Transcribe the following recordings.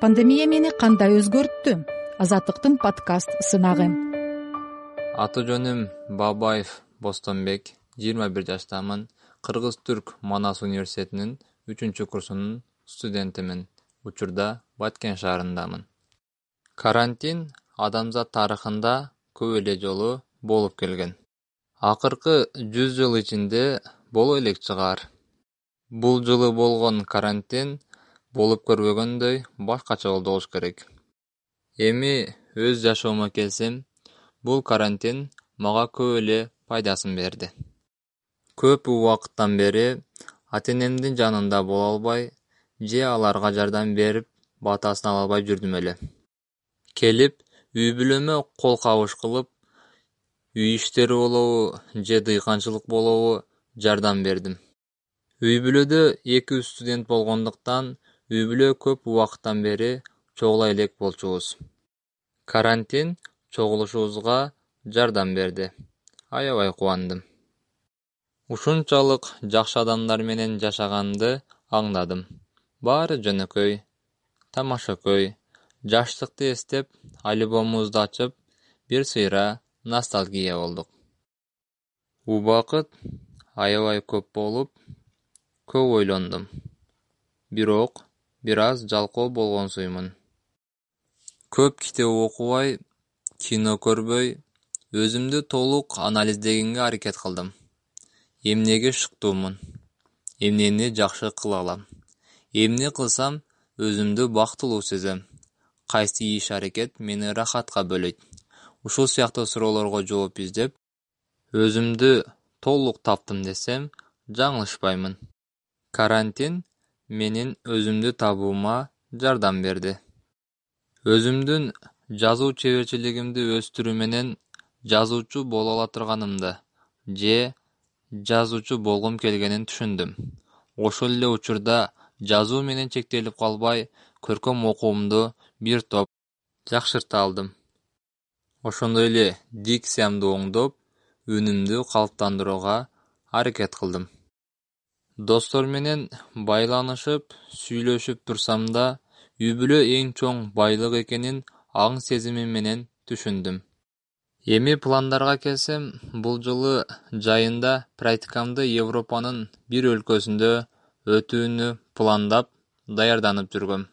пандемия мени кандай өзгөрттү? Азаттыктын подкаст сынагы. Аты жөнүм бабаев бостонбек жыйырма бир жаштамын. Кыргыз түрк манас университетинин үчүнчү курсунун студентимин. Учурда баткен шаарындамын. Карантин адамзат тарыхында көп эле жолу болуп келген. Акыркы жүз жыл ичинде боло элек чыгар. Бул жылы болгон карантин болуп көрбөгөндөй башкача болду болуш керек. Эми өз жашоомо келсем бул карантин мага көп эле пайдасын берди. Көп убакыттан бери ата энемдин жанында боло албай же аларга жардам берип батасын ала албай жүрдүм эле. Келип үй бүлөмө кол кабыш кылып үй иштери болобу же дыйканчылык болобу жардам бердим. Үй бүлөдө эки студент болгондуктан үй бүлө көп убакыттан бери чогула элек болчубуз. Карантин чогулушубузга жардам берди. Аябай кубандым. Ушунчалык жакшы адамдар менен жашаганды аңдадым. Баары жөнөкөй тамашакөй жаштыкты эстеп альбомубузду ачып бир сыйра ностальгия болдук. Убакыт аябай көп болуп көп ойлондум. Бирок бир аз жалкоо болгонсуймун көп китеп окубай кино көрбөй өзүмдү толук анализдегенге аракет кылдым. Эмнеге шыктуумун? Эмнени жакшы кыла алам? Эмне кылсам өзүмдү бактылуу сезем. Кайсы иш аракет мени рахатка бөлөйт? Ушул сыяктуу суроолорго жооп издеп өзүмдү толук таптым десем жаңылышпаймын. Карантин менин өзүмдү табуума жардам берди. Өзүмдүн жазуу чеберчилигимди өстүрүү менен жазуучу боло ала турганымды же жазуучу болгум келгенин түшүндүм. Ошол эле учурда жазуу менен чектелип калбай көркөм окуумду бир топ жакшырта алдым. Ошондой эле дикциямды оңдоп үнүмдү калыптандырууга аракет кылдым достор менен байланышып сүйлөшүп турсам да үй бүлө эң чоң байлык экенин аң сезими менен түшүндүм. Эми пландарга келсем бул жылы жайында практикамды европанын бир өлкөсүндө өтүүнү пландап даярданып жүргөм.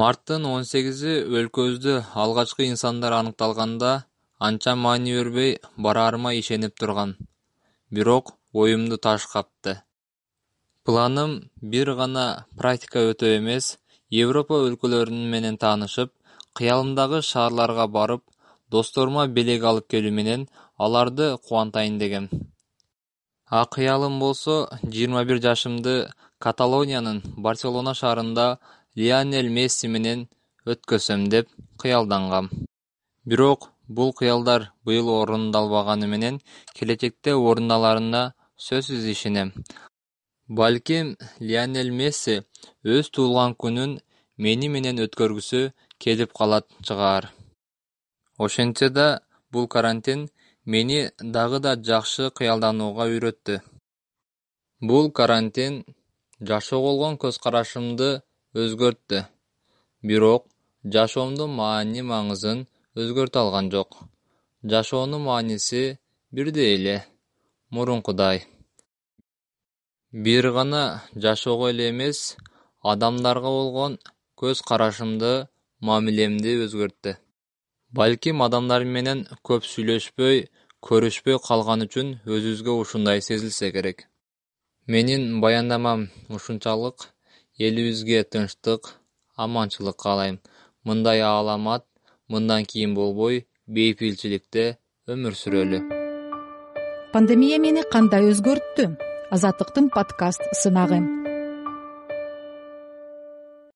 Марттын он сегизи өлкөбүздө алгачкы инсандар аныкталганда анча маани бербей бараарыма ишенип тургам бирок оюмду таш капты планым бир гана практика өтүү эмес европа өлкөлөрү менен таанышып кыялымдагы шаарларга барып досторума белек алып келүү менен аларды кубантайын дегем. Акыялым болсо жыйырма бир жашымды каталониянын барселона шаарында лионель месси менен өткөзсөм деп кыялдангам. Бирок бул кыялдар быйыл орундалбаганы менен келечекте орундаларына сөзсүз ишенем балким лионель месси өз туулган күнүн мени менен өткөргүсү келип калат чыгар. Ошентсе да бул карантин мени дагы да жакшы кыялданууга үйрөттү. Бул карантин жашоого болгон көз карашымды өзгөрттү. Бирок жашоомдун маани маңызын өзгөртө алган жок. Жашоонун мааниси бирдей эле. Мурункудай бир гана жашоого эле эмес адамдарга болгон көз карашымды мамилемди өзгөрттү балким адамдар менен көп сүйлөшпөй көрүшпөй калган үчүн өзүбүзгө ушундай сезилсе керек. Менин баяндамам ушунчалык элибизге тынчтык аманчылык каалайм мындай аламат мындан кийин болбой бейпилчиликте өмүр сүрөлү. Пандемия мени кандай өзгөрттү азаттыктын подкаст сынагы